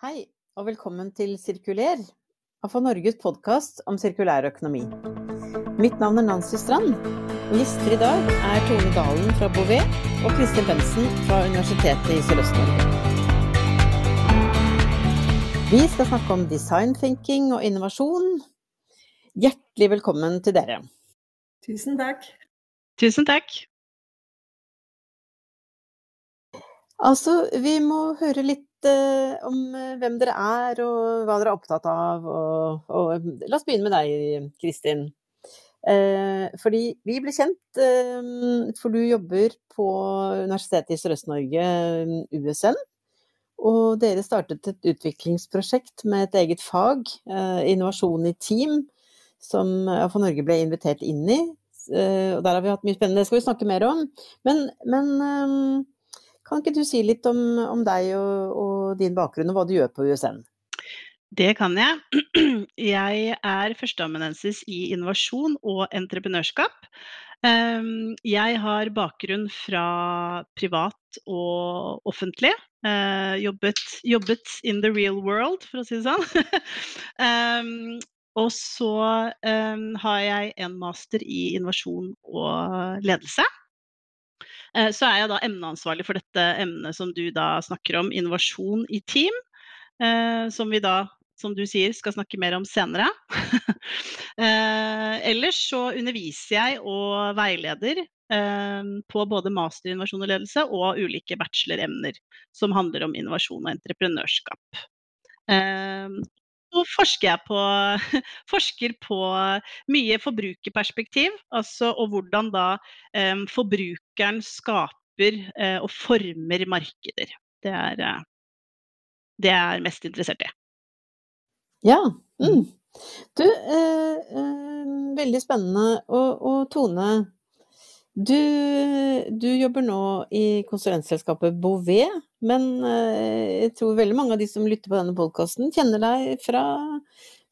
Hei, og velkommen til Sirkuler, AFA Norges podkast om sirkulær økonomi. Mitt navn er Nancy Strand, og gjester i dag er Tone Dalen fra Bouvet og Kristin Bensen fra Universitetet i Sørøst-Norge. Vi skal snakke om design thinking og innovasjon. Hjertelig velkommen til dere. Tusen takk. Tusen takk. Altså, vi må høre litt eh, om eh, hvem dere er og hva dere er opptatt av. Og, og la oss begynne med deg, Kristin. Eh, fordi vi ble kjent, eh, for du jobber på Universitetet i Sørøst-Norge, USN. Og dere startet et utviklingsprosjekt med et eget fag, eh, innovasjon i team, som for Norge ble invitert inn i. Eh, og der har vi hatt mye spennende, det skal vi snakke mer om. Men, men kan ikke du si litt om, om deg og, og, din bakgrunn, og hva du gjør på USN? Det kan jeg. Jeg er førsteamanuensis i innovasjon og entreprenørskap. Ehm, jeg har bakgrunn fra privat og offentlig. Eh, jobbet, jobbet in the real world, for å si det sånn. Ehm, og så ehm, har jeg en master i innovasjon og ledelse. Eh, så er jeg da emneansvarlig for dette emnet som du da snakker om, innovasjon i team. Eh, som vi da, som du sier, skal snakke mer om senere. Eh, ellers så underviser jeg og veileder på både master i innovasjon og ledelse og ulike bacheloremner som handler om innovasjon og entreprenørskap så forsker jeg på, forsker på mye forbrukerperspektiv, altså, og hvordan da um, forbrukeren skaper uh, og former markeder. Det er uh, det jeg er mest interessert i. Ja. Mm. Du, uh, veldig spennende. Og, og Tone, du, du, jobber nå i konsulentselskapet Bouvet, men eh, jeg tror veldig mange av de som lytter på denne podkasten, kjenner deg fra,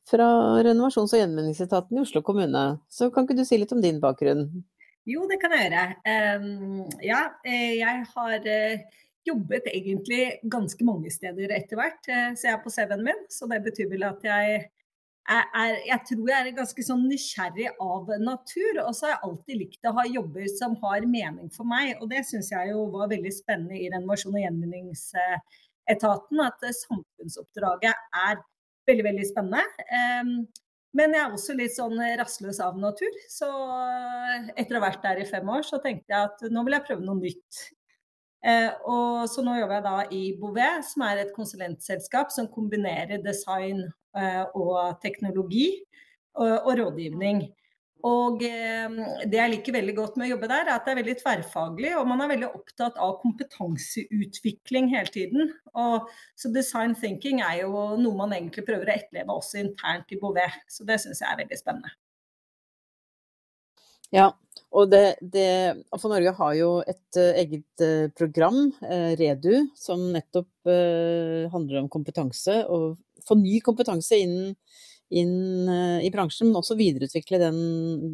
fra renovasjons- og gjenvinningsetaten i Oslo kommune. Så kan ikke du si litt om din bakgrunn? Jo, det kan jeg gjøre. Ja, eh, jeg har uh, jobbet egentlig ganske mange steder etter hvert. Så jeg er på CV-en min, så det betyr vel at jeg er, jeg tror jeg er ganske sånn nysgjerrig av natur. Og så har jeg alltid likt å ha jobber som har mening for meg. Og det syns jeg jo var veldig spennende i renovasjon- og gjenvinningsetaten. At samfunnsoppdraget er veldig, veldig spennende. Men jeg er også litt sånn rastløs av natur. Så etter å ha vært der i fem år, så tenkte jeg at nå vil jeg prøve noe nytt. Eh, og så nå jobber jeg da i Bouvet, som er et konsulentselskap som kombinerer design eh, og teknologi og, og rådgivning. Og eh, det jeg liker veldig godt med å jobbe der, er at det er veldig tverrfaglig, og man er veldig opptatt av kompetanseutvikling hele tiden. Og, så design thinking er jo noe man egentlig prøver å etterleve også internt i Bouvet. Så det syns jeg er veldig spennende. Ja, og det, det for Norge har jo et uh, eget uh, program, uh, REDU, som nettopp handler om kompetanse. Og få ny kompetanse inn, inn i bransjen, men også videreutvikle den,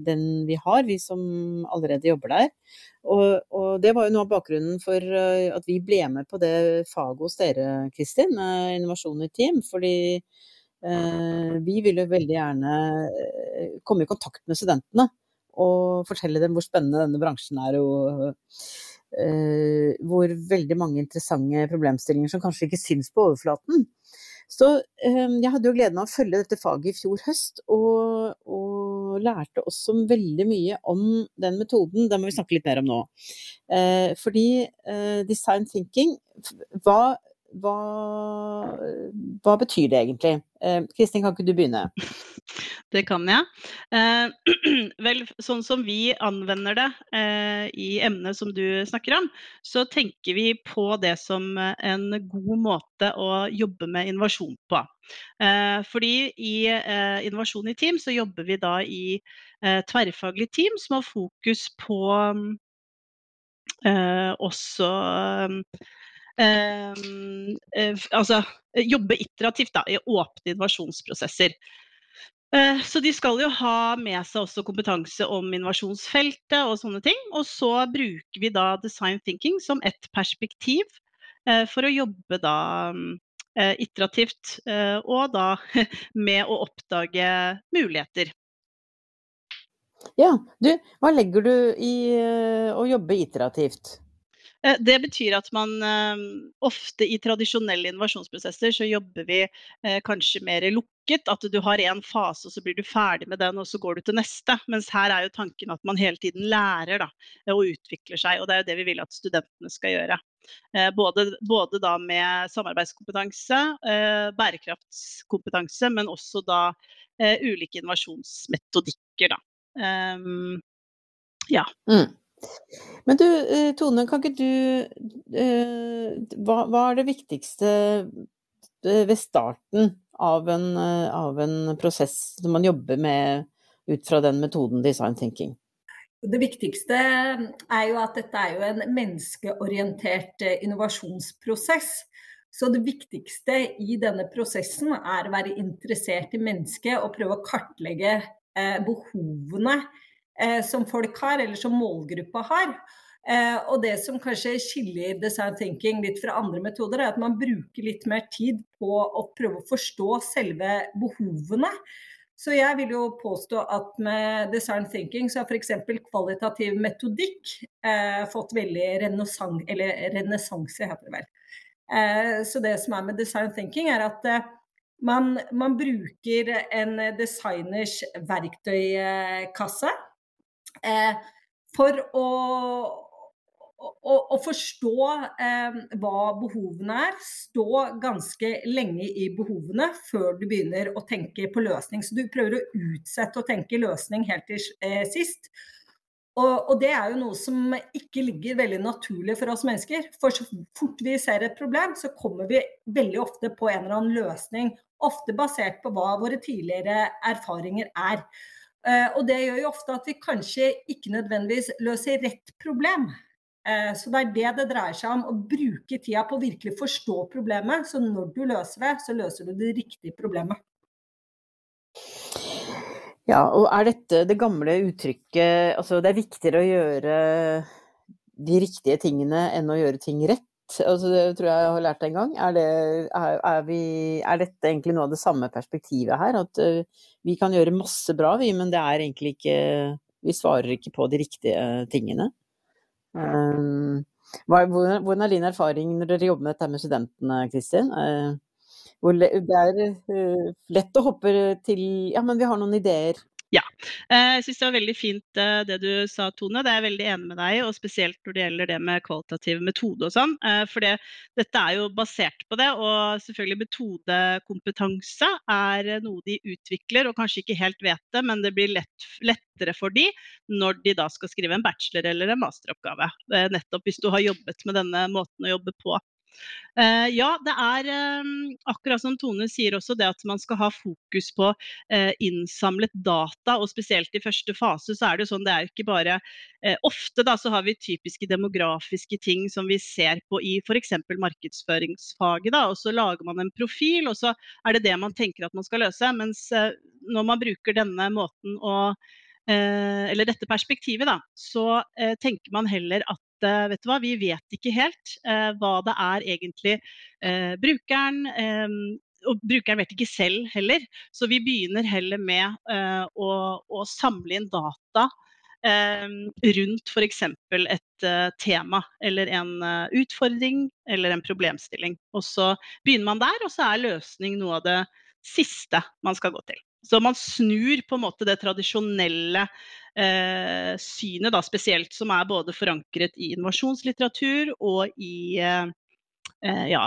den, vi har, vi som allerede jobber der. Og, og, det var jo noe av bakgrunnen for at vi ble med på det faget hos dere, Kristin, innovasjon i team. Fordi vi ville veldig gjerne komme i kontakt med studentene og fortelle dem hvor spennende denne bransjen er, og uh, hvor veldig mange interessante problemstillinger som kanskje ikke syns på overflaten. Så uh, jeg hadde jo gleden av å følge dette faget i fjor høst, og, og, lærte også veldig mye om den metoden. Det må vi snakke litt mer om nå. Uh, fordi design thinking, hva hva, hva, betyr det egentlig? Kristin, kan ikke du begynne? Det kan jeg. Eh, vel, sånn som vi anvender det eh, i emnet som du snakker om, så tenker vi på det som en god måte å jobbe med innovasjon på. Eh, fordi i eh, Innovasjon i team så jobber vi da i eh, tverrfaglig team som har fokus på eh, også altså jobbe iterativt da, i åpne innovasjonsprosesser. Eh, så de skal jo ha med seg også kompetanse om innovasjonsfeltet og sånne ting. Og så bruker vi da design thinking som et perspektiv eh, for å jobbe da iterativt, og da med å oppdage muligheter. Ja, du, hva legger du i å jobbe iterativt? Eh, det betyr at man eh, ofte i tradisjonelle innovasjonsprosesser så jobber vi eh, kanskje mer lukket. At du har en fase, og så blir du ferdig med den, og så går du til neste. Mens her er jo tanken at man hele tiden lærer da, og utvikler seg. Og det er jo det vi vil at studentene skal gjøre. Både, både da med samarbeidskompetanse, bærekraftskompetanse, men også da ulike innovasjonsmetodikker. Da. Um, ja. Mm. Men du eh, Tone, kan ikke du eh, hva, hva, er det viktigste eh, ved starten av en, av en prosess når man jobber med ut fra den metoden design thinking? Det viktigste er jo at dette er jo en menneskeorientert innovasjonsprosess. Så det viktigste i denne prosessen er å være interessert i mennesket og prøve å kartlegge behovene eh, som folk har, eller som målgruppa har. Eh, og det som kanskje skiller design thinking litt fra andre metoder, er at man bruker litt mer tid på å prøve å forstå selve behovene. Så jeg vil jo påstå at med design thinking så har f.eks. kvalitativ metodikk eh, fått veldig renessanse, heter det vel. Eh, så det som er med design thinking, er at eh, man, man, bruker en designers verktøykasse eh, for å, å, å forstå eh, hva behovene er. Stå ganske lenge i behovene før du begynner å tenke på løsning. Så du prøver å utsette å tenke løsning helt til eh, sist. Og, og, det er jo noe som ikke ligger veldig naturlig for oss mennesker. For så fort vi ser et problem, så kommer vi veldig ofte på en eller annen løsning. Ofte basert på hva våre tidligere erfaringer er. Eh, og det gjør jo ofte at vi kanskje ikke nødvendigvis løser rett problem. Eh, så det er det det dreier seg om, å bruke tida på å virkelig forstå problemet. Så når du løser det, så løser du det riktige problemet. Ja, og er dette det gamle uttrykket altså det er viktigere å gjøre de riktige tingene enn å gjøre ting rett? Altså, det tror jeg jeg har lært en gang. Er, det, er, er, vi, er, dette egentlig noe av det samme perspektivet her? At uh, vi kan gjøre masse bra, vi, men det er egentlig ikke Vi svarer ikke på de riktige tingene. Um, hvordan, er din erfaring når dere jobber med dette med studentene, Kristin? Uh, det er lett å hoppe til Ja, men vi har noen ideer. Ja. Eh, jeg syns det var veldig fint eh, det du sa, Tone. Det er jeg veldig enig med deg og spesielt når det gjelder det med kvalitativ metode og sånn. Eh, for det, dette er jo basert på det, og selvfølgelig metodekompetanse er noe de utvikler og kanskje ikke helt vet det, men det blir lett, lettere for de når de da skal skrive en bachelor eller en masteroppgave. Nettopp hvis du har jobbet med denne måten å jobbe på. Uh, ja, det er um, akkurat som Tone sier også det at man skal ha fokus på uh, innsamlet data. Og spesielt i første fase så er det sånn det er ikke bare uh, Ofte da så har vi typiske demografiske ting som vi ser på i f.eks. markedsføringsfaget. da, Og så lager man en profil, og så er det det man tenker at man skal løse. Mens når man bruker denne måten å eller dette perspektivet, da, så tenker man heller at Eh, vet du hva, vi vet ikke helt eh, hva det er egentlig eh, brukeren og brukeren vet ikke selv heller, så vi begynner heller med å, å samle inn data rundt f.eks. et tema eller en utfordring eller en problemstilling. Og så begynner man der, og så er løsning noe av det siste man skal gå til. Så man snur på en måte det tradisjonelle eh, synet, da, spesielt som er både forankret i innovasjonslitteratur og i eh, eh, ja,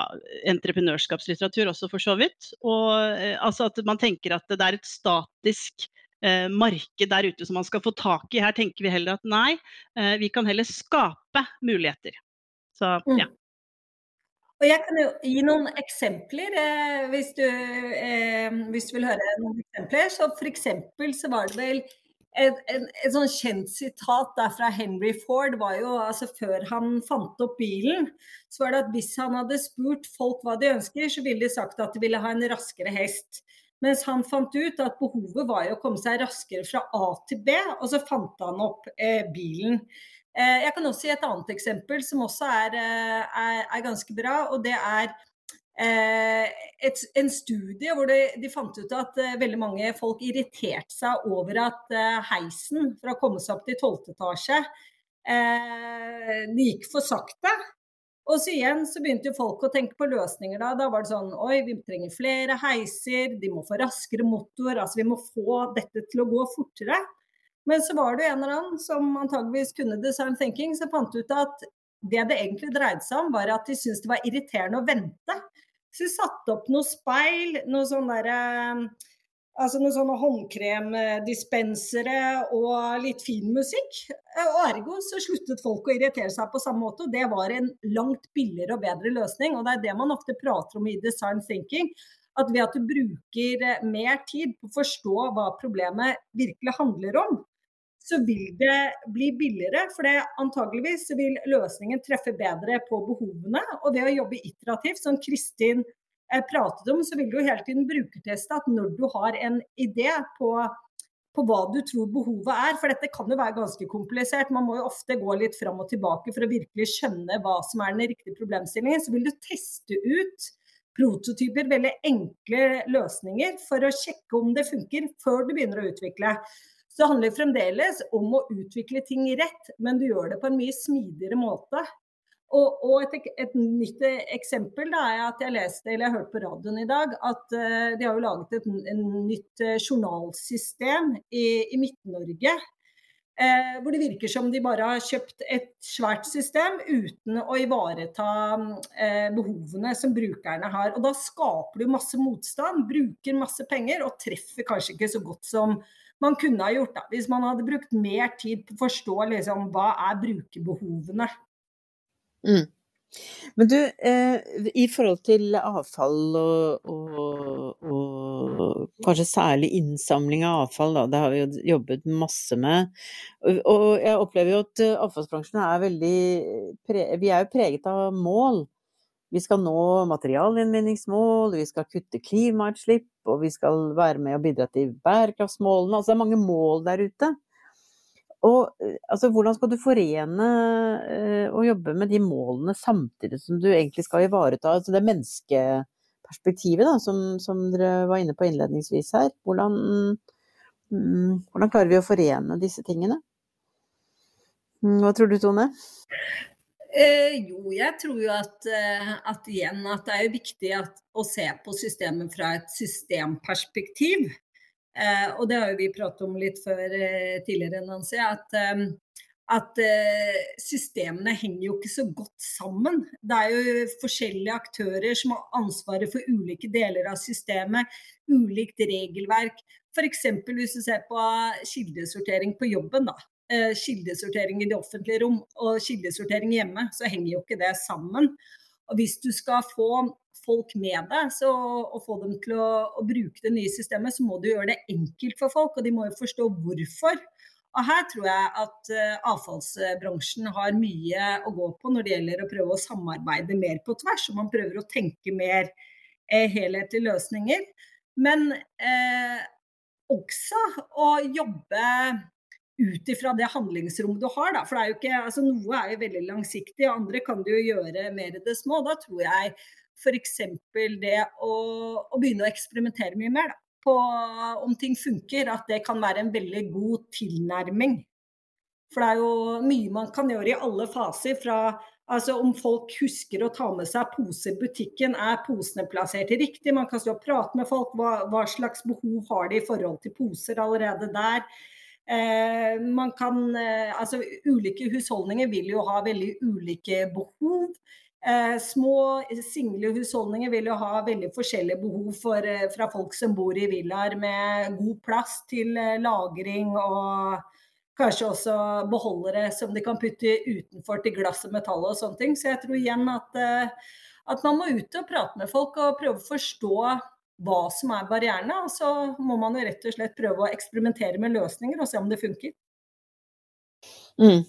entreprenørskapslitteratur også, for så vidt. Og, eh, altså at man tenker at det er et statisk eh, marked der ute som man skal få tak i. Her tenker vi heller at nei, eh, vi kan heller skape muligheter. Så ja. Mm. Og jeg kan jo gi noen eksempler, eh, hvis, du, eh, hvis, du, vil høre noen eksempler. Så for eksempel så var det vel et, sånn kjent sitat der fra Henry Ford var jo altså før han fant opp bilen, så var det at hvis han hadde spurt folk hva de ønsker, så ville de sagt at de ville ha en raskere hest. Mens han fant ut at behovet var å komme seg raskere fra A til B, og så fant han opp eh, bilen. Eh, jeg kan også gi et annet eksempel som også er, eh, er, er ganske bra. og det er et, en studie hvor de, de fant ut at veldig mange folk irriterte seg over at heisen for å komme seg opp til 12. etasje, det gikk for sakte. Og så igjen så begynte jo folk å tenke på løsninger da. Da var det sånn oi, vi trenger flere heiser, de må få raskere motor, altså vi må få dette til å gå fortere. Men så var det en eller annen som antageligvis kunne design thinking, som fant ut at det det egentlig dreide seg om, var at de syntes det var irriterende å vente. Så vi satte opp noe speil, noe sånn Altså noen sånne håndkremdispensere og litt fin musikk. Og ergo så sluttet folk å irritere seg på samme måte. og Det var en langt billigere og bedre løsning. Og det er det man ofte prater om i design thinking. At ved at du bruker mer tid på å forstå hva problemet virkelig handler om, så vil det bli billigere. For det antageligvis vil løsningen treffe bedre på behovene. Og ved å jobbe iterativt, som Kristin pratet om, så vil du hele tiden brukerteste at når du har en idé på, på, hva du tror behovet er, for dette kan jo være ganske komplisert, man må jo ofte gå litt fram og tilbake for å virkelig skjønne hva som er den riktige problemstillingen, så vil du teste ut prototyper, veldig enkle løsninger for å sjekke om det funker før du begynner å utvikle. Så det handler fremdeles om å utvikle ting rett, men du gjør det på en mye smidigere måte. Og, og et, et, nytt eksempel da, er at jeg leste, eller jeg hørte på radioen i dag, at uh, de har jo laget et en nytt uh, journalsystem i, i Midt-Norge. Uh, hvor det virker som de bare har kjøpt et svært system uten å ivareta behovene som brukerne har. Og da skaper du masse motstand, bruker masse penger og treffer kanskje ikke så godt som man kunne ha gjort. da, Hvis man hadde brukt mer tid på å forstå liksom, hva er brukerbehovene. Mm. Men du, eh, i forhold til avfall og, og, og, kanskje særlig innsamling av avfall, da, det har vi jo jobbet masse med. Og, og jeg opplever jo at eh, avfallsbransjen er veldig Vi er jo preget av mål. Vi skal nå materialinnvinningsmål, vi skal kutte klimautslipp, og vi skal være med og bidra til bærekraftsmålene. Altså det er mange mål der ute. Og eh, altså, hvordan skal du forene eh, å jobbe med de målene samtidig som du egentlig skal ivareta altså det menneskeperspektivet da, som, som, dere var inne på innledningsvis her? Hvordan, mm, hvordan klarer vi å forene disse tingene? Mm, hva tror du, Tone? Eh, jo, jeg tror jo at, eh, at, igjen at det er viktig at, å se på systemet fra et systemperspektiv. Eh, og det har jo vi pratet om litt før eh, tidligere, Nancy. At, eh, at eh, systemene henger jo ikke så godt sammen. Det er jo forskjellige aktører som har ansvaret for ulike deler av systemet. Ulikt regelverk. F.eks. hvis du ser på kildesortering på jobben. da. Eh, kildesortering i det offentlige rom og kildesortering hjemme, så henger jo ikke det sammen. Og hvis du skal få folk med deg så, og få dem til å, å, bruke det nye systemet, så må du gjøre det enkelt for folk, og de må jo forstå hvorfor. Og her tror jeg at uh, avfallsbransjen har mye å gå på når det gjelder å prøve å samarbeide mer på tvers, og man prøver å tenke mer uh, helhetlige løsninger. Men eh, også å jobbe ut ifra det handlingsrommet du har. Da. For er ikke, altså Noe er jo veldig langsiktig, og andre kan du jo gjøre mer i det små. Da tror jeg f.eks. det å, å, begynne å eksperimentere mye mer da, på om ting funker, at det kan være en veldig god tilnærming. For det er jo mye man kan gjøre i alle faser. fra altså Om folk husker å ta med seg poser i butikken, er posene plassert riktig? Man kan stå og prate med folk. Hva, hva slags behov har de i forhold til poser allerede der? Eh, man kan, eh, altså Ulike husholdninger vil jo ha veldig ulike behov. Eh, små, single husholdninger vil jo ha veldig forskjellige behov for, fra folk som bor i villaer med god plass til lagring og kanskje også beholdere som de kan putte utenfor til glass og metall og sånne ting. Så jeg tror igjen at, at man må ut og prate med folk og prøve å forstå hva som er barrierene. Og så må man jo rett og slett prøve å eksperimentere med løsninger og se om det funker. Mm.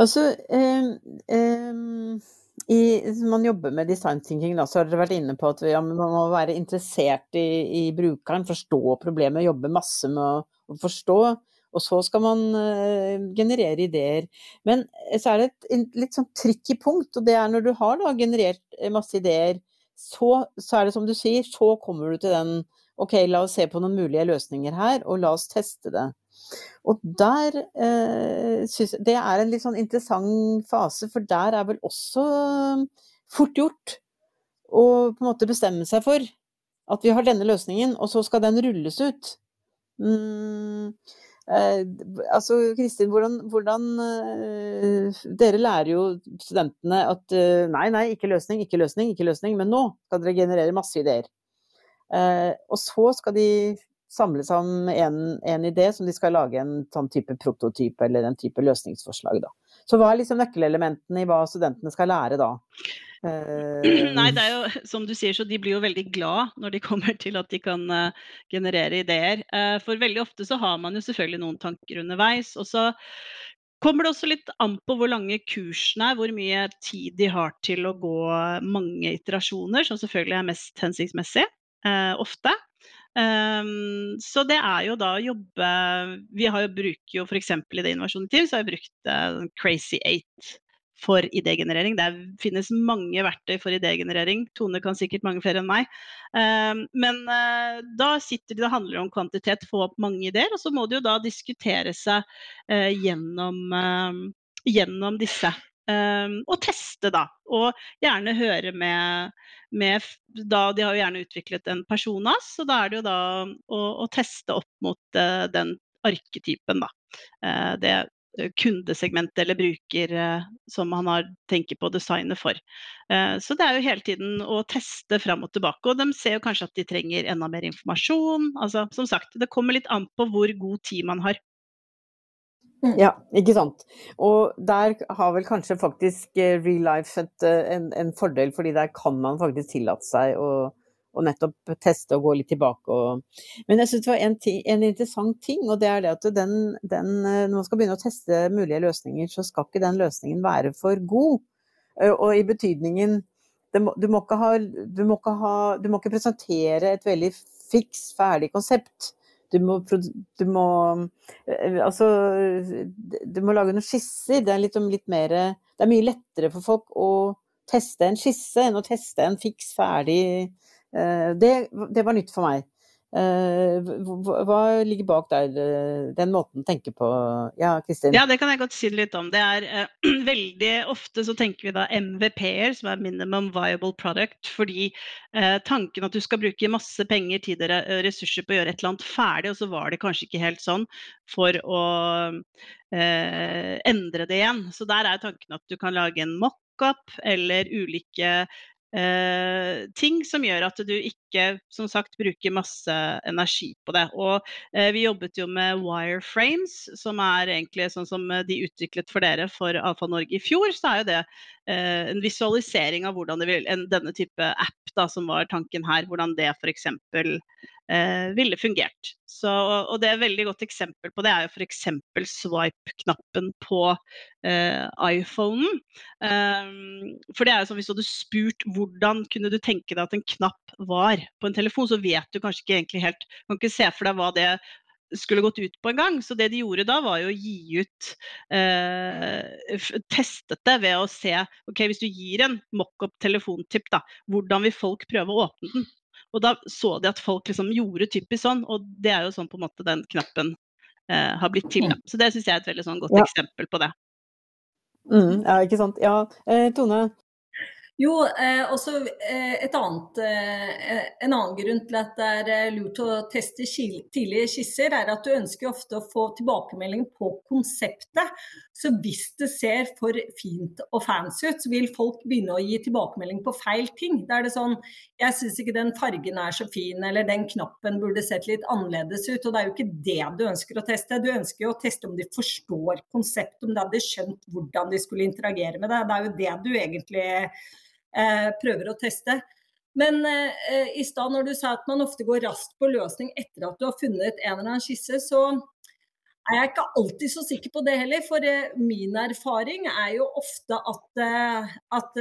Altså, eh, eh, i, man jobber med design thinking, da, så har dere vært inne på at ja, man må være interessert i, i, brukeren, forstå problemet, jobbe masse med å, å forstå. Og så skal man uh, generere ideer. Men så er det et, litt sånn tricky punkt, og det er når du har da generert masse ideer, så, så er det som du sier, så kommer du til den Ok, la oss se på noen mulige løsninger her, og la oss teste det. Og der eh, synes jeg Det er en litt sånn interessant fase, for der er vel også fort gjort å på en måte bestemme seg for at vi har denne løsningen, og så skal den rulles ut. Mm, eh, altså Kristin, hvordan, hvordan eh, Dere lærer jo studentene at eh, nei, nei, ikke løsning, ikke løsning, ikke løsning, men nå skal dere generere masse ideer. Eh, og så skal de samle om en, en, idé som de skal lage en sånn type prototype eller en type løsningsforslag. Da. Så hva er liksom nøkkelelementene i hva studentene skal lære da? Uh... Nei, det er jo som du sier, så de blir jo veldig glad når de kommer til at de kan uh, generere ideer. Uh, for veldig ofte så har man jo selvfølgelig noen tanker underveis. Og så kommer det også litt an på hvor lange kursene er, hvor mye tid de har til å gå mange iterasjoner, som selvfølgelig er mest hensiktsmessig ofte. Um, så det er jo da å jobbe Vi har jo, bruker jo f.eks. i det innovasjonsteam, så har vi brukt uh, Crazy Eight for idégenerering. Det finnes mange verktøy for idégenerering. Tone kan sikkert mange flere enn meg. Um, men uh, da sitter det, det handler om kvantitet, få opp mange ideer, og så må det jo da diskutere seg uh, gjennom, uh, gjennom disse. Um, og teste, da. Og gjerne høre med, med, da, De har jo gjerne utviklet en personas, så da er det jo da å, å teste opp mot uh, den arketypen, da. Det kundesegmentet eller bruker uh, som han har tenker på å designe for. så det er jo hele tiden å teste fram og tilbake. Og de ser jo kanskje at de trenger enda mer informasjon. Altså, som sagt, det kommer litt an på hvor god tid man har. Mm. Ja, ikke sant. Og der har vel kanskje faktisk eh, real life eh, en, en, fordel, fordi der kan man faktisk tillate seg å, å nettopp teste og gå litt tilbake. Og... Men jeg syns det var en, en, interessant ting, og det er det at den, den, eh, når man skal begynne å teste mulige løsninger, så skal ikke den løsningen være for god. Og i betydningen må, du, må ha, du, må ha, du må ikke presentere et veldig fiks, ferdig konsept du må, du må, eh, Altså, du må lage noen skisser. Det er, litt, litt mer, det er mye lettere for folk å teste en skisse enn å teste en fiks ferdig eh, det, det var nytt for meg. Eh, hva ligger bak der, eh, den måten å tenke på? Ja, Kristin? Ja, det kan jeg godt si litt om. Det er uh, Veldig ofte så tenker vi da MVP-er, som er minimum viable product, fordi uh, tanken at du skal bruke masse penger, tid og ressurser på å gjøre et eller annet ferdig, og så var det kanskje ikke helt sånn for å uh, endre det igjen. Så der er tanken at du kan lage en mockup eller ulike eh, ting som gjør at du ikke som sagt bruker masse energi på det. Og eh, vi jobbet jo med wireframes, som er egentlig sånn som de utviklet for dere for Alfa Norge i fjor. Så er jo det eh, en visualisering av hvordan det vil, en, denne type app da, som var tanken her, hvordan det f.eks eh, ville fungert. Så, og det er et veldig godt eksempel på det er jo f.eks. swipe-knappen på eh, iPhonen. Um, for det er jo som hvis du hadde spurt hvordan kunne du tenke deg at en knapp var på en telefon, så vet du kanskje ikke egentlig helt Kan ikke se for deg hva det skulle gått ut på en gang. Så det de gjorde da, var jo å gi ut eh, Testet det ved å se ok, Hvis du gir en mock-up telefontipp, da, hvordan vil folk prøve å åpne den? Og da så de at folk liksom gjorde typisk sånn, og det er jo sånn på en måte den knappen eh, har blitt til. Da. Så det syns jeg er et veldig sånn godt ja. eksempel på det. Mm, ja, ikke sant. Ja, eh, Tone, jo, eh, også eh, et annet, eh, en annen grunn til at det er eh, lurt å teste tidlige skisser, er at du ønsker ofte å få tilbakemelding på konseptet. Så hvis det ser for fint og fancy ut, så vil folk begynne å gi tilbakemelding på feil ting. Da er det sånn Jeg syns ikke den fargen er så fin, eller den knappen burde sett litt annerledes ut. Og det er jo ikke det du ønsker å teste. Du ønsker jo å teste om de forstår konseptet, om de hadde skjønt hvordan de skulle interagere med det. Det er jo det du egentlig prøver å teste. Men eh, i stad når du sa at man ofte går raskt på løsning etter at du har funnet en eller annen skisse, så er jeg ikke alltid så sikker på det heller. For eh, min erfaring er jo ofte at, at,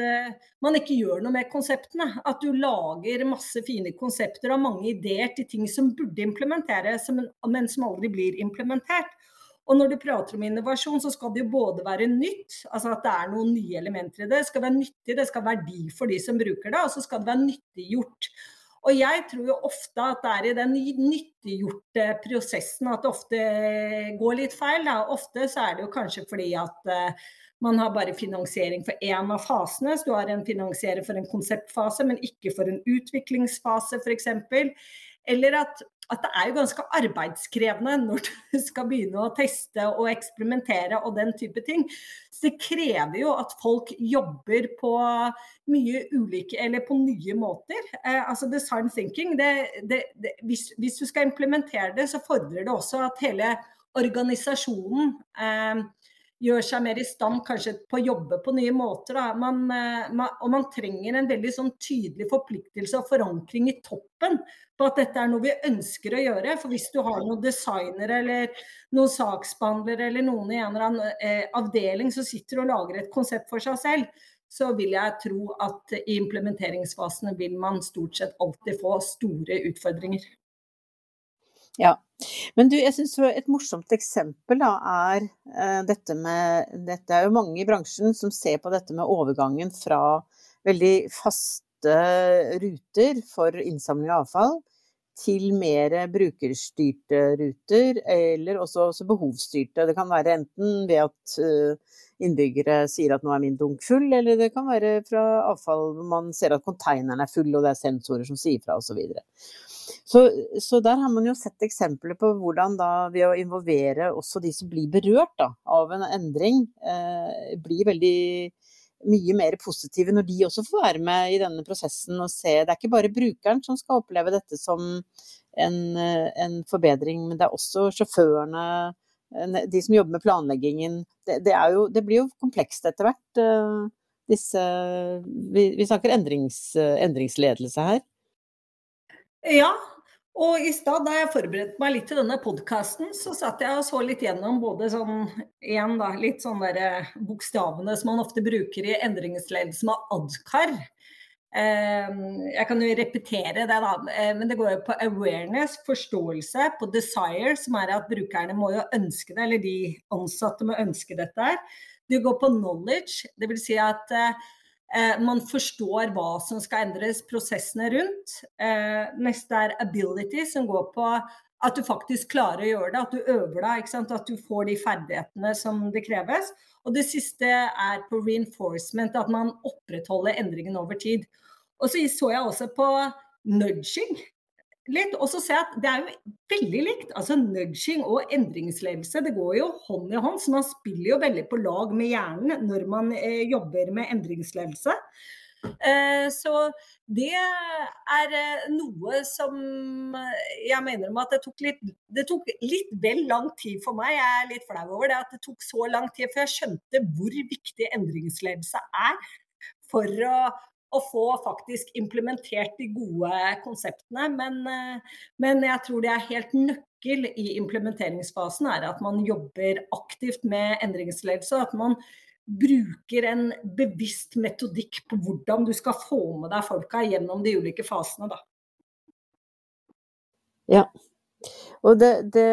man ikke gjør noe med konseptene. At du lager masse fine konsepter og mange ideer til ting som burde implementeres, men som aldri blir implementert. Og når du prater om innovasjon, så skal det jo både være nytt, altså at det er noen nye elementer i det. Det skal være nyttig, det skal være verdi for de som bruker det, og så skal det være nyttiggjort. Og jeg tror jo ofte at det er i den nyttiggjorte prosessen at det ofte går litt feil. Da. Ofte så er det jo kanskje fordi at uh, man har bare finansiering for én av fasene. Så du har en finansiering for en konseptfase, men ikke for en utviklingsfase f.eks. Eller at, at, det er jo ganske arbeidskrevende når du skal begynne å teste og eksperimentere og den type ting. Så det krever jo at folk jobber på mye ulike, eller på nye måter. Eh, altså design thinking, det, det, det, hvis, hvis, du skal implementere det, så fordrer det også at hele organisasjonen eh, gjør seg mer i stand kanskje på å jobbe på nye måter. Man, eh, man, og man trenger en veldig sånn tydelig forpliktelse og forankring i toppen på at dette er noe vi ønsker å gjøre. For hvis du har noen designere eller noen saksbehandlere eller noen i en eller annen eh, avdeling som sitter og lager et konsept for seg selv, så vil jeg tro at i implementeringsfasene vil man stort sett alltid få store utfordringer. Ja. Men du, jeg syns et morsomt eksempel da, er uh, dette med Dette er jo mange i bransjen som ser på dette med overgangen fra veldig faste ruter for innsamling av avfall til mer brukerstyrte ruter, eller også, også behovsstyrte. Det kan være enten ved at uh, innbyggere sier at nå er min dunk full, eller det kan være fra avfall hvor man ser at konteineren er full og det er sensorer som sier fra osv. Så, så der har man jo sett eksempler på hvordan da ved å involvere også de som blir berørt da, av en endring, eh, blir veldig mye mer positive når de også får være med i denne prosessen og se Det er ikke bare brukeren som skal oppleve dette som en, en forbedring, men det er også sjåførene, de som jobber med planleggingen. Det, det, jo, det blir jo komplekst etter hvert. Eh, disse, vi, vi snakker endrings, endringsledelse her. Ja, og i stad da jeg forberedte meg litt til denne podkasten, så satt jeg og så litt gjennom både sånn igjen da, litt sånn derre eh, bokstavene som man ofte bruker i endringsledelse med adkar. Ehm, jeg kan jo repetere det, da. Eh, men det går jo på awareness, forståelse, på desire, som er at brukerne må jo ønske det, eller de ansatte må ønske dette her. Det går på knowledge, dvs. Si at Eh, man forstår hva som skal endres, prosessene rundt. Eh, neste er ability, som går på at du faktisk klarer å gjøre det, at du øver deg, at du får de ferdighetene som det kreves. Og det siste er på reinforcement, at man opprettholder endringen over tid. Og så så jeg også på nudging litt. Og så ser jeg at det er jo veldig likt. Altså nudging og endringsledelse, det går jo hånd i hånd. Så man spiller jo veldig på lag med hjernen når man eh, jobber med endringsledelse. Eh, så det er eh, noe som jeg mener om at det tok, litt, det tok litt vel lang tid for meg. Jeg er litt flau over det at det tok så lang tid, før jeg skjønte hvor viktig endringsledelse er for å å få faktisk implementert de gode konseptene. Men, eh, men, jeg tror det er helt nøkkel i implementeringsfasen er at man jobber aktivt med endringsledelse. At man bruker en bevisst metodikk på hvordan du skal få med deg folka gjennom de ulike fasene. Da. Ja. Og det, det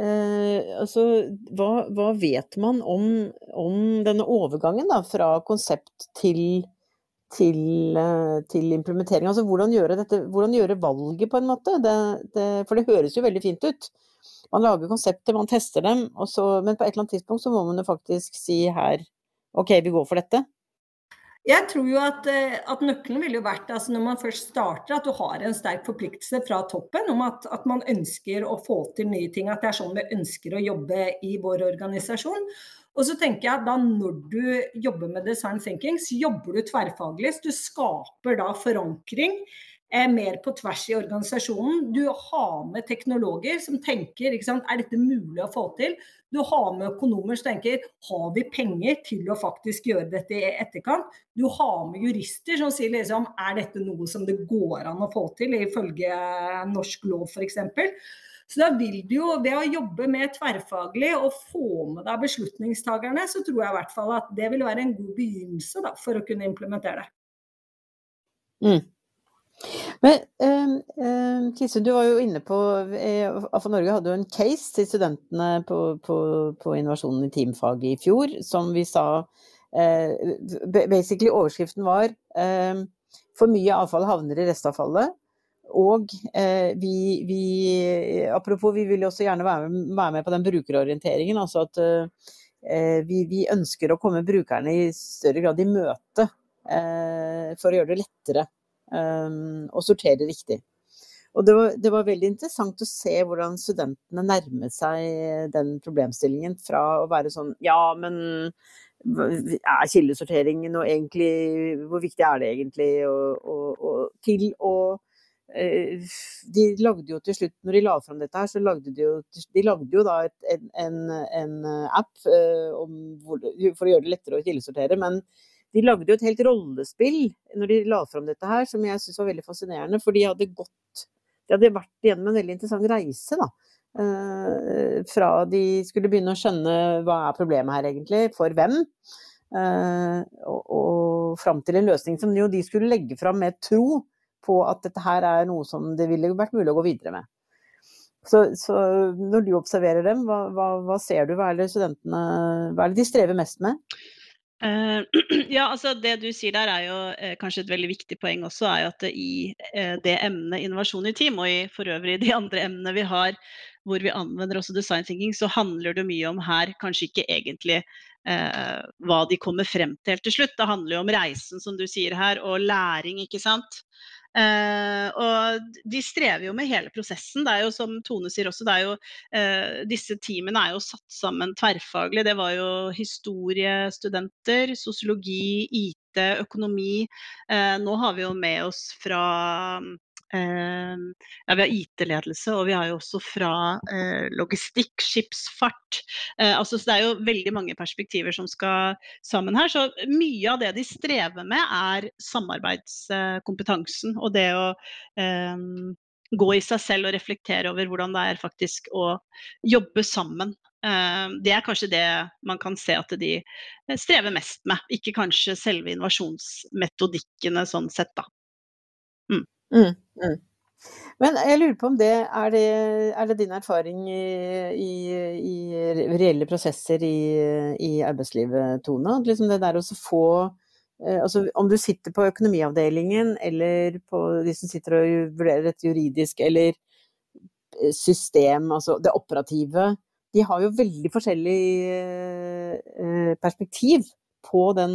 eh, Altså, hva, hva, vet man om, om denne overgangen da, fra konsept til til, eh, til, implementering. Altså hvordan gjøre, dette, hvordan gjøre valget, på en måte. Det, det, for det høres jo veldig fint ut. Man lager konsepter, man tester dem, så, men på et eller annet tidspunkt så må man jo faktisk si her OK, vi går for dette. Jeg tror jo at, eh, at nøkkelen ville jo vært altså når man først starter, at du har en sterk forpliktelse fra toppen om at, at, man ønsker å få til nye ting. At det er sånn vi ønsker å jobbe i vår organisasjon. Og så tenker jeg at da når du jobber med design thinking, så jobber du tverrfaglig. Du skaper da forankring eh, mer på tvers i organisasjonen. Du har med teknologer som tenker er dette mulig å få til. Du har med økonomer som tenker har vi penger til å faktisk gjøre dette i etterkant. Du har med jurister som sier liksom er dette noe som det går an å få til ifølge norsk lov f.eks. Så da vil du jo, ved å jobbe med tverrfaglig og få med deg beslutningstakerne, så tror jeg i hvert fall at det vil være en god begynnelse da, for å kunne implementere det. Mm. Men eh, Kisse, du var jo inne på eh, AFA Norge hadde jo en case til studentene på, på, på innovasjonen i teamfag i fjor, som vi sa eh, Basically overskriften var eh, for mye avfall havner i restavfallet. Og eh, vi, vi, Apropos, vi vil også gjerne være med, være med på den brukerorienteringen. Altså at eh, vi, vi, ønsker å komme brukerne i større grad i møte for å gjøre det lettere å og sortere riktig. Og det var, det var, veldig interessant å se hvordan studentene nærmet seg den problemstillingen fra å være sånn ja, men er kildesorteringen og egentlig Hvor viktig er det egentlig? Og, og, og til å eh, de lagde jo til slutt, når de la fram dette her, så lagde de jo, de lagde jo da et, en, en, en, app uh, hvor, for å gjøre det lettere å kildesortere. Men de lagde jo et helt rollespill når de la fram dette her, som jeg syns var veldig fascinerende. For de hadde gått De hadde vært igjennom en veldig interessant reise, da. Fra de skulle begynne å skjønne hva er problemet her egentlig, for hvem. Og, og fram til en løsning som jo de skulle legge fram med tro på at dette her er noe som det ville vært mulig å gå videre med. Så, så når du observerer dem, hva, hva, hva ser du? Hva er det studentene Hva er det de strever mest med? Uh, ja, altså Det du sier der er jo uh, kanskje et veldig viktig poeng også, er jo at det i uh, det emnet innovasjon i team, og i for øvrig de andre emnene vi har hvor vi anvender også design thinking, så handler det mye om her kanskje ikke egentlig hva de kommer frem til helt til slutt. Det handler jo om reisen, som du sier her, og læring, ikke sant. Uh, og de strever jo med hele prosessen. Det er jo som Tone sier også, det er jo, uh, disse teamene er jo satt sammen tverrfaglig. Det var jo historiestudenter, sosiologi, IT, økonomi. Uh, nå har vi jo med oss fra ja, vi har IT-ledelse, og vi har jo også fra eh, logistikk, skipsfart. Eh, altså, så det er jo veldig mange perspektiver som skal sammen her. Så mye av det de strever med, er samarbeidskompetansen og det å eh, gå i seg selv og reflektere over hvordan det er faktisk å jobbe sammen. Ehm, det er kanskje det man kan se at de strever mest med, ikke kanskje selve innovasjonsmetodikkene sånn sett, da. Mm. Mm, mm. Men jeg lurer på om det er det, er det din erfaring i, i, i, reelle prosesser i, i arbeidslivet, Tone? Liksom det der å få eh, altså Om du sitter på økonomiavdelingen, eller på de som sitter og vurderer et juridisk, eller eh, system, altså det operative, de har jo veldig forskjellig eh, perspektiv på, den,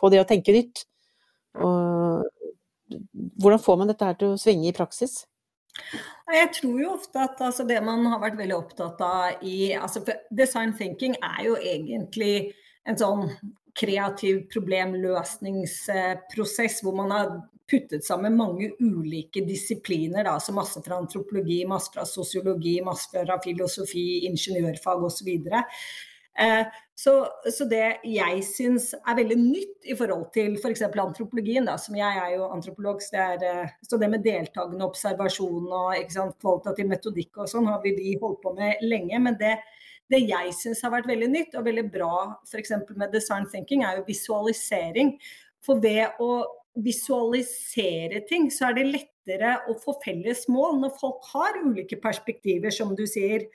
på det å tenke nytt. Og hvordan får man dette her til å svinge i praksis? Jeg tror jo ofte at altså, det man har vært veldig opptatt av i altså, Design thinking er jo egentlig en sånn kreativ problemløsningsprosess hvor man har puttet sammen mange ulike disipliner. Da, altså masse fra antropologi, masse fra sosiologi, masse fra filosofi, ingeniørfag osv. Eh, så, så, det jeg syns er veldig nytt i forhold til f.eks. For antropologien, da, som jeg er jo antropolog, så det, er, eh, så det med deltakende observasjon og sant, kvalitativ metodikk og sånn har vi, vi holdt på med lenge. Men det, det jeg syns har vært veldig nytt og veldig bra f.eks. med design thinking, er jo visualisering. For ved å visualisere ting, så er det lettere å få felles mål når folk har ulike perspektiver, som du sier.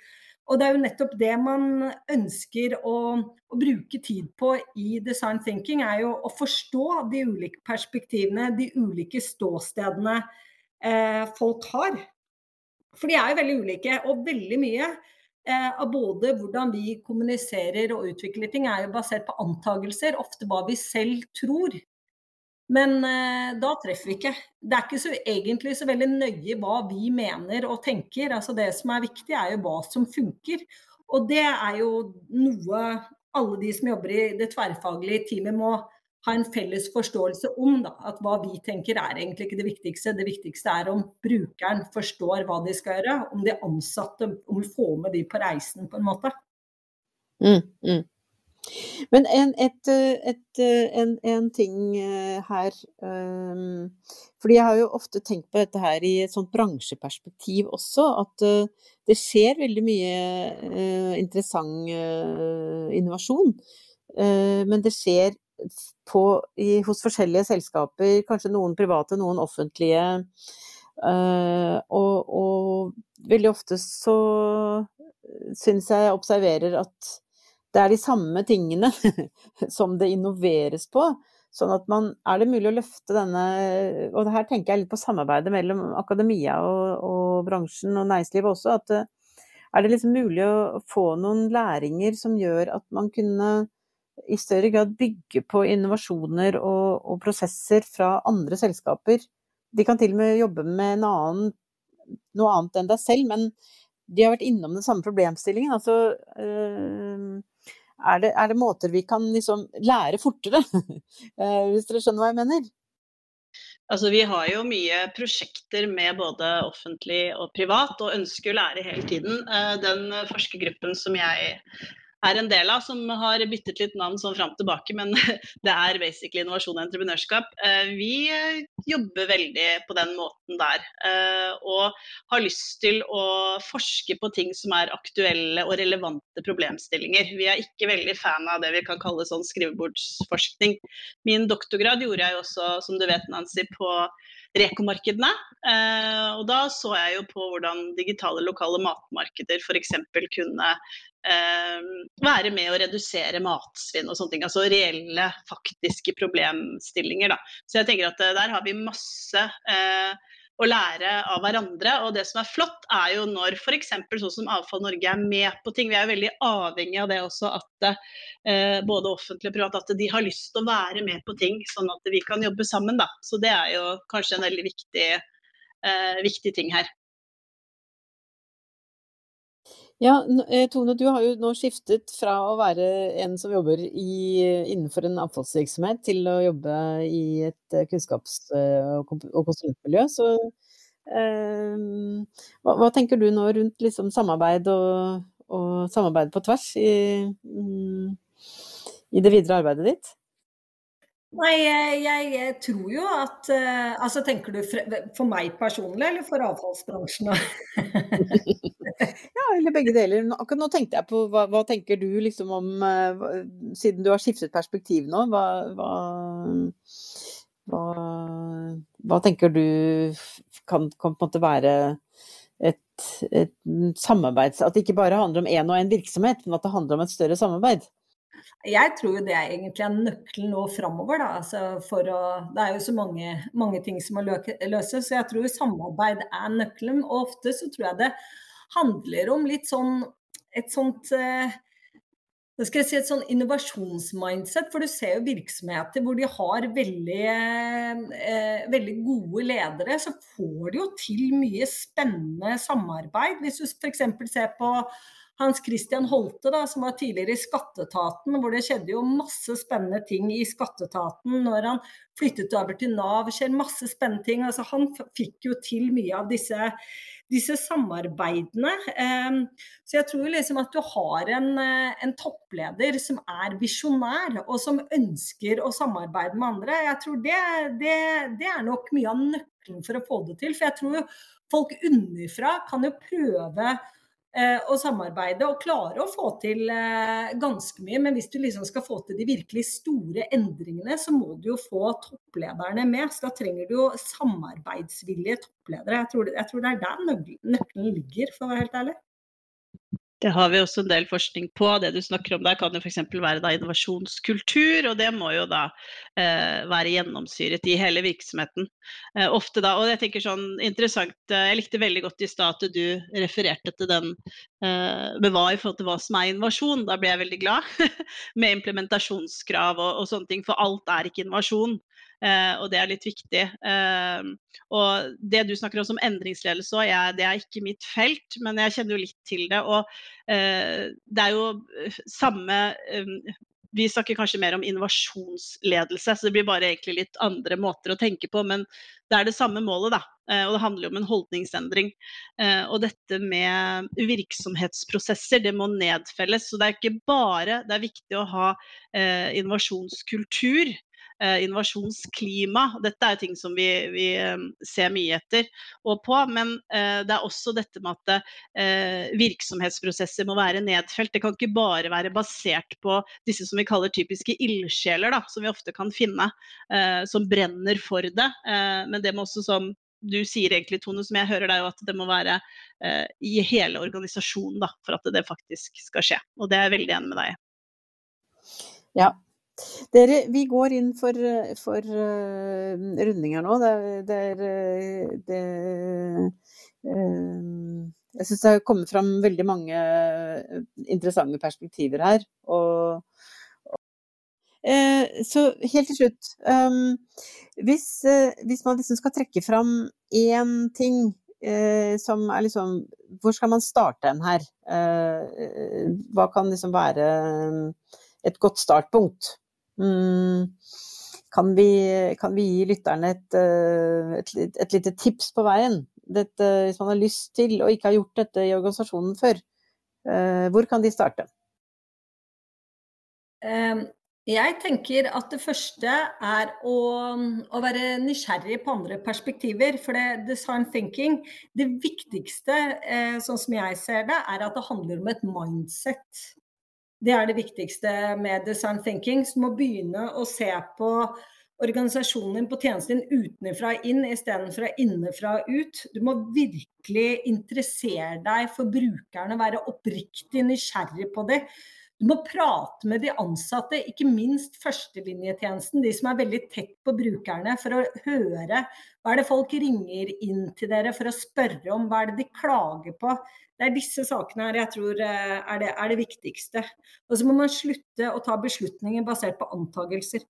Og det er jo nettopp det man ønsker å, å, bruke tid på i design thinking, er jo å forstå de ulike perspektivene, de ulike ståstedene eh, folk har. For de er jo veldig ulike, og veldig mye eh, av både hvordan vi kommuniserer og utvikler ting, er jo basert på antagelser, ofte hva vi selv tror. Men eh, da treffer vi ikke. Det er ikke så, egentlig så veldig nøye hva vi mener og tenker. Altså det som er viktig, er jo hva som funker. Og det er jo noe alle de som jobber i det tverrfaglige teamet må ha en felles forståelse om. Da. At hva vi tenker er egentlig ikke det viktigste. Det viktigste er om brukeren forstår hva de skal gjøre. Om de ansatte om vi får med de på reisen, på en måte. Mm, mm. Men en, et, et, en, en, ting eh, her fordi jeg har jo ofte tenkt på dette her i et sånt bransjeperspektiv også. At det skjer veldig mye interessant innovasjon. men det skjer på, i, hos forskjellige selskaper, kanskje noen private, noen offentlige. Og, og, veldig ofte så syns jeg observerer at det er de samme tingene som det innoveres på. Sånn at man Er det mulig å løfte denne Og her tenker jeg litt på samarbeidet mellom akademia og, og bransjen og næringslivet også. At er det liksom mulig å få noen læringer som gjør at man kunne i større grad bygge på innovasjoner og, og prosesser fra andre selskaper? De kan til og med jobbe med annen, noe annet enn deg selv, men de har vært innom den samme problemstillingen. Altså, øh, er, det, er, det, måter vi kan liksom lære fortere? Eh, hvis dere skjønner hva jeg mener? Altså, vi har jo mye prosjekter med både offentlig og privat, og ønsker å lære hele tiden. Eh, den forskergruppen som jeg er en del av, som har byttet litt navn sånn fram tilbake, men det er basically innovasjon og entreprenørskap. Eh, vi eh, jobber veldig på den måten der. Eh, og har lyst til å forske på ting som er aktuelle og relevante problemstillinger. Vi er ikke veldig fan av det vi kan kalle sånn skrivebordsforskning. Min doktorgrad gjorde jeg også, som du vet, Nancy, på rekomarkedene. Og da så jeg jo på hvordan digitale lokale matmarkeder f.eks. kunne være med å redusere matsvinn og sånne ting. Altså reelle, faktiske problemstillinger. Da. Så jeg tenker at eh, der har vi masse eh, å lære av hverandre. Og det som er flott, er jo når f.eks. sånn som Avfall Norge er med på ting. Vi er jo veldig avhengig av det også, at eh, både offentlig og privat at de har lyst til å være med på ting, sånn at vi kan jobbe sammen. Da. Så det er jo kanskje en veldig viktig, eh, viktig ting her. Ja, eh, Tone, du har jo nå skiftet fra å være en som jobber i, innenfor en avfallsvirksomhet, til å jobbe i et eh, kunnskaps- eh, og konsulentmiljø. Så eh, hva, hva, tenker du nå rundt liksom, samarbeid og, og, samarbeid på tvers i, mm, i det videre arbeidet ditt? Nei, jeg, jeg, tror jo at Altså tenker du for meg personlig, eller for avfallsbransjen? ja, eller begge deler. Akkurat nå tenkte jeg på hva, hva tenker du liksom om uh, Siden du har skiftet perspektiv nå, hva, hva, hva tenker du kan, kan, på en måte være et, et samarbeid At det ikke bare handler om én og én virksomhet, men at det handler om et større samarbeid? Jeg tror det er egentlig er nøkkelen nå framover. Altså det er jo så mange, mange ting som må løses, så jeg tror samarbeid er nøkkelen. Og ofte så tror jeg det handler om litt sånn et sånt nå skal jeg si et sånn innovasjonsmindset, for du ser jo virksomheter hvor de har veldig, eh, veldig gode ledere, så får de jo til mye spennende samarbeid. Hvis du f.eks. ser på hans Christian Holte, da, som var tidligere i Skatteetaten, hvor det skjedde jo masse spennende ting i Skatteetaten når han flyttet over til Nav. skjer masse spennende ting. Altså, han fikk jo til mye av disse, disse samarbeidene. Um, så jeg tror liksom at du har en, en toppleder som er visjonær, og som ønsker å samarbeide med andre. Jeg tror det, det, det er nok mye av nøkkelen for å få det til. For jeg tror folk underfra kan jo prøve Eh, og samarbeide og klare å få til eh, ganske mye. Men hvis du liksom skal få til de virkelig store endringene, så må du jo få topplederne med. Så da trenger du jo samarbeidsvillige toppledere. Jeg tror, jeg tror det er der nøkkelen ligger, for å være helt ærlig. Det har vi også en del forskning på. Det du snakker om der kan jo f.eks. være da innovasjonskultur, og det må jo da eh, være gjennomsyret i hele virksomheten. Eh, ofte da, og jeg tenker sånn interessant, eh, jeg likte veldig godt i stad at du refererte til den eh, med hva i forhold til hva som er innovasjon. Da ble jeg veldig glad. med implementasjonskrav og, og sånne ting, for alt er ikke innovasjon. Uh, og det er litt viktig. Eh, og det du snakker om som endringsledelse òg, det er ikke mitt felt, men jeg kjenner jo litt til det. Og eh, det er jo samme um, vi snakker kanskje mer om innovasjonsledelse, så det blir bare egentlig litt andre måter å tenke på. Men det er det samme målet, da. Og det handler jo om en holdningsendring. Og dette med virksomhetsprosesser, det må nedfelles. Så det er ikke bare Det er viktig å ha innovasjonskultur, eh, innovasjonsklima. Dette er ting som vi, vi ser mye etter og på, men det er også dette med at virksomhetsprosesser må være nedfelt. Det kan ikke bare være basert på disse som vi kaller typiske ildsjeler, som vi ofte kan finne, som brenner for det. men det må også, som du sier egentlig, Tone, som jeg hører deg, at det må være eh, i hele organisasjonen da, for at det faktisk skal skje. Og det er jeg veldig enig med deg i. Ja. Dere, vi går inn for, for uh, rundinger nå. Det, det er det, uh, Jeg syns det har kommet fram veldig mange interessante perspektiver her. Og, Eh, så helt til slutt um, hvis, uh, hvis, man liksom skal trekke fram én ting uh, som er liksom Hvor skal man starte en her? Uh, hva kan liksom være et godt startpunkt? Mm, kan, vi, kan, vi, gi lytterne et, et, et lite tips på veien? Dette, hvis man har lyst til og ikke har gjort dette i organisasjonen før, hvor kan de starte? Um jeg tenker at det første er å, å, være nysgjerrig på andre perspektiver. For det, design thinking, det viktigste, eh, sånn som jeg ser det, er at det handler om et mindset. Det er det viktigste med design thinking. Så du må begynne å se på organisasjonen din på tjenesten din utenfra inn istedenfor innenfra ut. Du må virkelig interessere deg for brukerne, være oppriktig nysgjerrig på det. Du må prate med de ansatte, ikke minst førstelinjetjenesten, de som er veldig tett på brukerne, for å høre hva er det folk ringer inn til dere for å spørre om, hva er det de klager på. Det er disse sakene her jeg tror eh, er det, er det viktigste. Og så må man slutte å ta beslutninger basert på antagelser.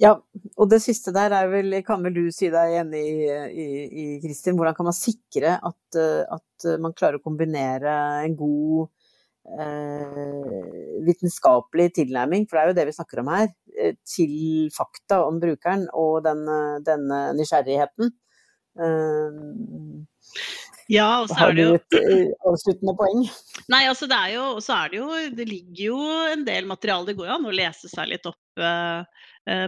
Ja, og det siste der er vel, kan vel du si deg enig i, Kristin. Hvordan kan man sikre at, at man klarer å kombinere en god eh, vitenskapelig tilnærming, for det er jo det vi snakker om her, eh, til fakta om brukeren og denne, denne nysgjerrigheten. Eh, ja, og så er det jo et eh, avsluttende poeng? Nei, altså det er jo, Og så er det jo Det ligger jo en del materiale. Det går jo an å lese seg litt opp uh,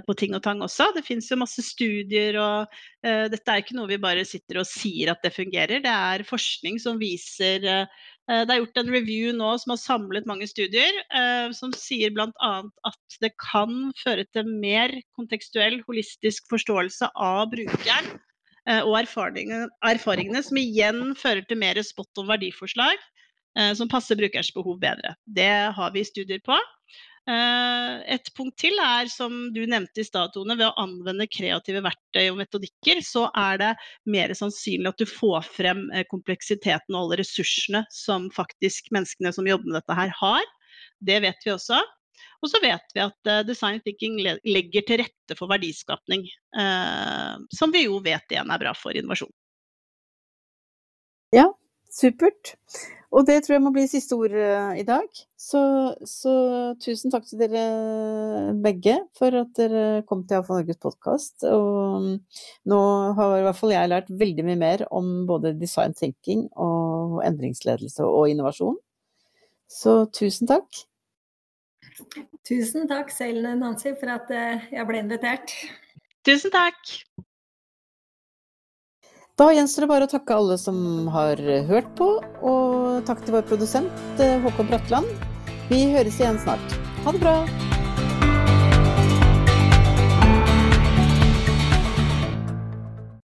på ting og tang også. Det finnes jo masse studier, og uh, dette er ikke noe vi bare sitter og sier at det fungerer. Det er forskning som viser uh, Eh, det er gjort en review nå som har samlet mange studier, eh, som sier bl.a. at det kan føre til mer kontekstuell, holistisk forståelse av brukeren eh, og erfaringene, som igjen fører til mer spot on verdiforslag som passer brukerens behov bedre. Det har vi studier på. Eh, et punkt til er, som du nevnte i stad, Tone, ved å anvende kreative verktøy og metodikker, så er det mer sannsynlig at du får frem eh, kompleksiteten og alle ressursene som faktisk menneskene som jobber med dette her, har. Det vet vi også. Og så vet vi at uh, design thinking legger til rette for verdiskapning, som vi jo vet igjen er bra for innovasjon. Ja, supert. Og det tror jeg må bli siste ord uh, i dag. Så, så, tusen takk til dere begge for at dere kom til AFA Norges podkast. Og mm, nå har i hvert fall jeg lært veldig mye mer om både design thinking og endringsledelse og innovasjon. Så tusen takk. Tusen takk selv, Nancy, for at uh, jeg ble invitert. Tusen takk. Da gjenstår det bare å takke alle som har hørt på, og takk til vår produsent eh, Håkon Bratland. Vi høres igjen snart. Ha det bra!